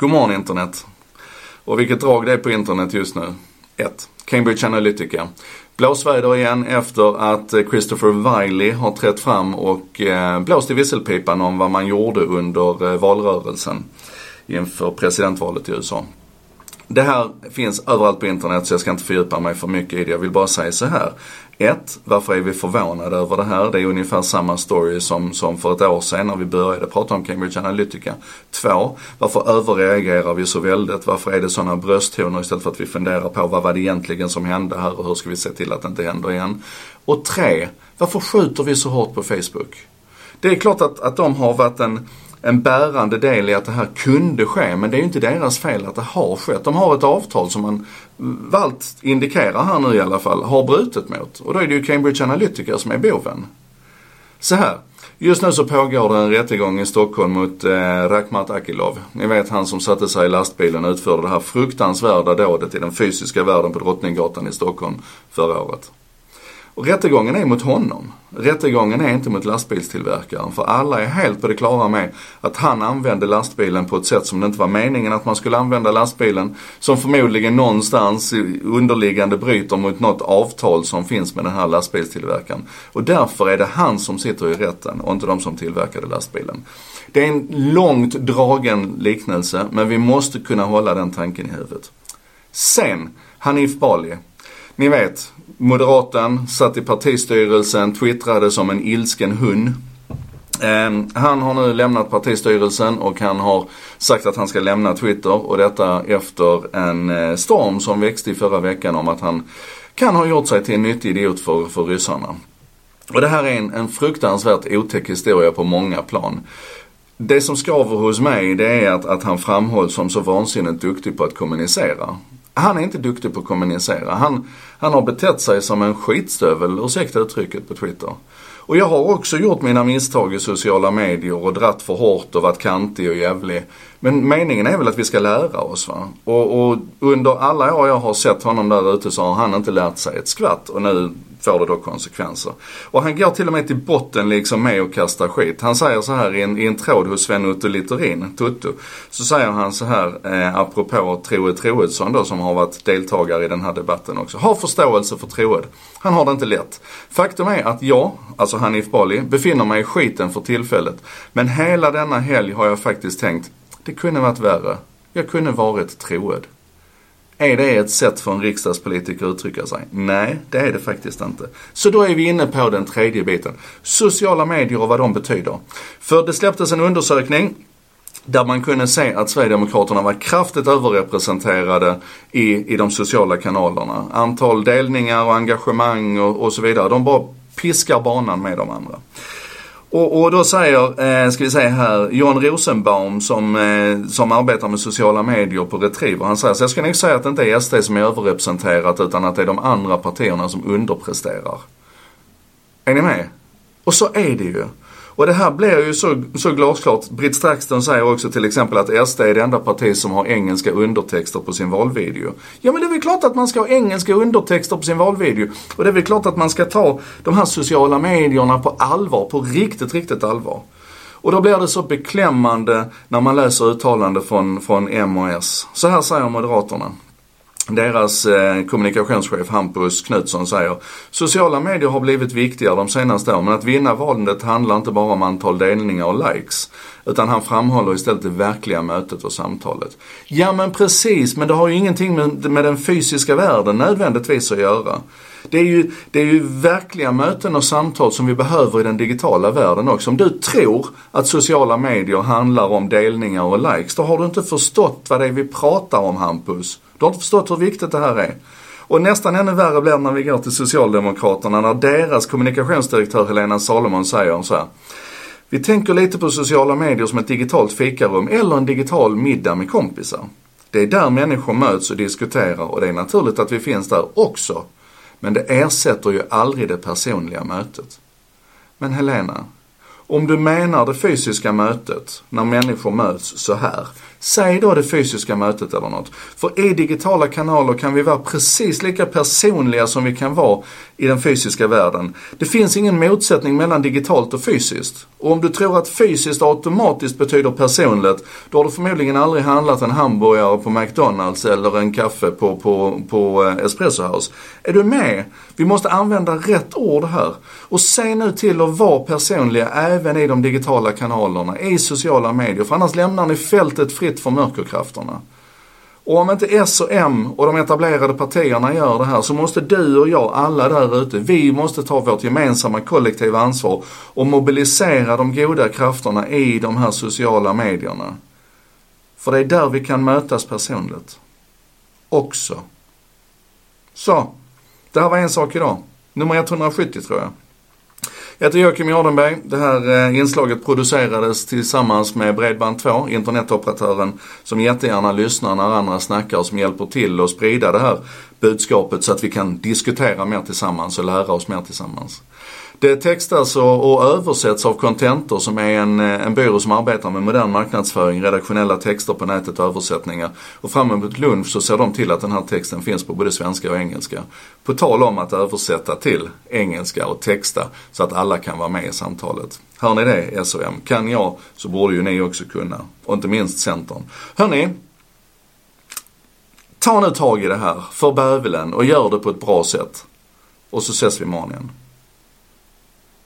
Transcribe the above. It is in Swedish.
God morgon internet. Och vilket drag det är på internet just nu. 1. Cambridge Analytica. Blåsväder igen efter att eh, Christopher Wiley har trätt fram och eh, blåst i visselpipan om vad man gjorde under eh, valrörelsen inför presidentvalet i USA. Det här finns överallt på internet så jag ska inte fördjupa mig för mycket i det. Jag vill bara säga så här. 1. Varför är vi förvånade över det här? Det är ungefär samma story som, som för ett år sedan när vi började prata om Cambridge Analytica. 2. Varför överreagerar vi så väldigt? Varför är det sådana brösttoner istället för att vi funderar på vad var det egentligen som hände här och hur ska vi se till att det inte händer igen? Och 3. Varför skjuter vi så hårt på Facebook? Det är klart att, att de har varit en en bärande del i att det här kunde ske. Men det är ju inte deras fel att det har skett. De har ett avtal som man, eh, allt indikerar här nu i alla fall, har brutit mot. Och då är det ju Cambridge Analytica som är boven. Så här. Just nu så pågår det en rättegång i Stockholm mot eh, Rakhmat Akilov. Ni vet han som satte sig i lastbilen och utförde det här fruktansvärda dådet i den fysiska världen på Drottninggatan i Stockholm förra året. Och rättegången är mot honom. Rättegången är inte mot lastbilstillverkaren. För alla är helt på det klara med att han använde lastbilen på ett sätt som det inte var meningen att man skulle använda lastbilen. Som förmodligen någonstans underliggande bryter mot något avtal som finns med den här lastbilstillverkaren. Och därför är det han som sitter i rätten och inte de som tillverkade lastbilen. Det är en långt dragen liknelse men vi måste kunna hålla den tanken i huvudet. Sen, Hanif Bali. Ni vet, moderaten, satt i partistyrelsen, twittrade som en ilsken hund. Ehm, han har nu lämnat partistyrelsen och han har sagt att han ska lämna Twitter och detta efter en eh, storm som växte i förra veckan om att han kan ha gjort sig till en nyttig idiot för, för ryssarna. Och det här är en, en fruktansvärt otäck historia på många plan. Det som skaver hos mig det är att, att han framhålls som så vansinnigt duktig på att kommunicera han är inte duktig på att kommunicera. Han, han har betett sig som en skitstövel, ursäkta uttrycket, på Twitter. Och jag har också gjort mina misstag i sociala medier och dratt för hårt och varit kantig och jävlig. Men meningen är väl att vi ska lära oss va. Och, och under alla år jag har sett honom där ute så har han inte lärt sig ett skvatt. Och nu får det då konsekvenser. Och han går till och med till botten liksom med att kasta skit. Han säger så här i en, i en tråd hos Sven-Otto Littorin, Tutto. Så säger han så här eh, apropå Troed Troedsson då som har varit deltagare i den här debatten också. Ha förståelse för Troed. Han har det inte lätt. Faktum är att jag, alltså Hanif Bali, befinner mig i skiten för tillfället. Men hela denna helg har jag faktiskt tänkt, det kunde varit värre. Jag kunde varit Troed. Är det ett sätt för en riksdagspolitiker att uttrycka sig? Nej, det är det faktiskt inte. Så då är vi inne på den tredje biten. Sociala medier och vad de betyder. För det släpptes en undersökning där man kunde se att Sverigedemokraterna var kraftigt överrepresenterade i, i de sociala kanalerna. Antal delningar och engagemang och, och så vidare. De bara piskar banan med de andra. Och, och, då säger, eh, ska vi säga här, John Rosenbaum som, eh, som arbetar med sociala medier på Retriever. Han säger så jag ska nog säga att det inte är SD som är överrepresenterat utan att det är de andra partierna som underpresterar. Är ni med? Och så är det ju. Och det här blir ju så, så glasklart. Britt Straxton säger också till exempel att SD är det enda parti som har engelska undertexter på sin valvideo. Ja men det är väl klart att man ska ha engelska undertexter på sin valvideo. Och det är väl klart att man ska ta de här sociala medierna på allvar, på riktigt, riktigt allvar. Och då blir det så beklämmande när man läser uttalande från, från M och S. Så här säger Moderaterna. Deras eh, kommunikationschef Hampus Knutsson säger Sociala medier har blivit viktigare de senaste åren men att vinna valet handlar inte bara om antal delningar och likes. Utan han framhåller istället det verkliga mötet och samtalet. Ja men precis, men det har ju ingenting med, med den fysiska världen nödvändigtvis att göra. Det är, ju, det är ju verkliga möten och samtal som vi behöver i den digitala världen också. Om du tror att sociala medier handlar om delningar och likes, då har du inte förstått vad det är vi pratar om Hampus. Du har inte förstått hur viktigt det här är. Och nästan ännu värre blir det när vi går till Socialdemokraterna när deras kommunikationsdirektör Helena Salomon säger så här. Vi tänker lite på sociala medier som ett digitalt fikarum eller en digital middag med kompisar. Det är där människor möts och diskuterar och det är naturligt att vi finns där också. Men det ersätter ju aldrig det personliga mötet. Men Helena, om du menar det fysiska mötet, när människor möts så här. Säg då det fysiska mötet eller något. För i digitala kanaler kan vi vara precis lika personliga som vi kan vara i den fysiska världen. Det finns ingen motsättning mellan digitalt och fysiskt. Och om du tror att fysiskt automatiskt betyder personligt, då har du förmodligen aldrig handlat en hamburgare på McDonalds eller en kaffe på, på, på eh, Espresso House. Är du med? Vi måste använda rätt ord här. Och se nu till att vara personliga även i de digitala kanalerna, i sociala medier. För annars lämnar ni fältet fritt för mörkerkrafterna. Och om inte S och M och de etablerade partierna gör det här så måste du och jag, alla där ute, vi måste ta vårt gemensamma kollektiva ansvar och mobilisera de goda krafterna i de här sociala medierna. För det är där vi kan mötas personligt. Också. Så, det här var en sak idag. Nummer 170 tror jag. Jag heter Joakim Jardenberg. Det här eh, inslaget producerades tillsammans med Bredband2, internetoperatören som jättegärna lyssnar när andra snackar och som hjälper till att sprida det här budskapet så att vi kan diskutera mer tillsammans och lära oss mer tillsammans. Det textas alltså och, översätts av Contentor som är en, eh, en byrå som arbetar med modern marknadsföring, redaktionella texter på nätet och översättningar. Och fram emot lunch så ser de till att den här texten finns på både svenska och engelska. På tal om att översätta till engelska och texta så att alla kan vara med i samtalet. Hör ni det SOM? Kan jag så borde ju ni också kunna. Och inte minst Centern. Hörni, ta nu tag i det här för bövelen och gör det på ett bra sätt. Och så ses vi imorgon igen.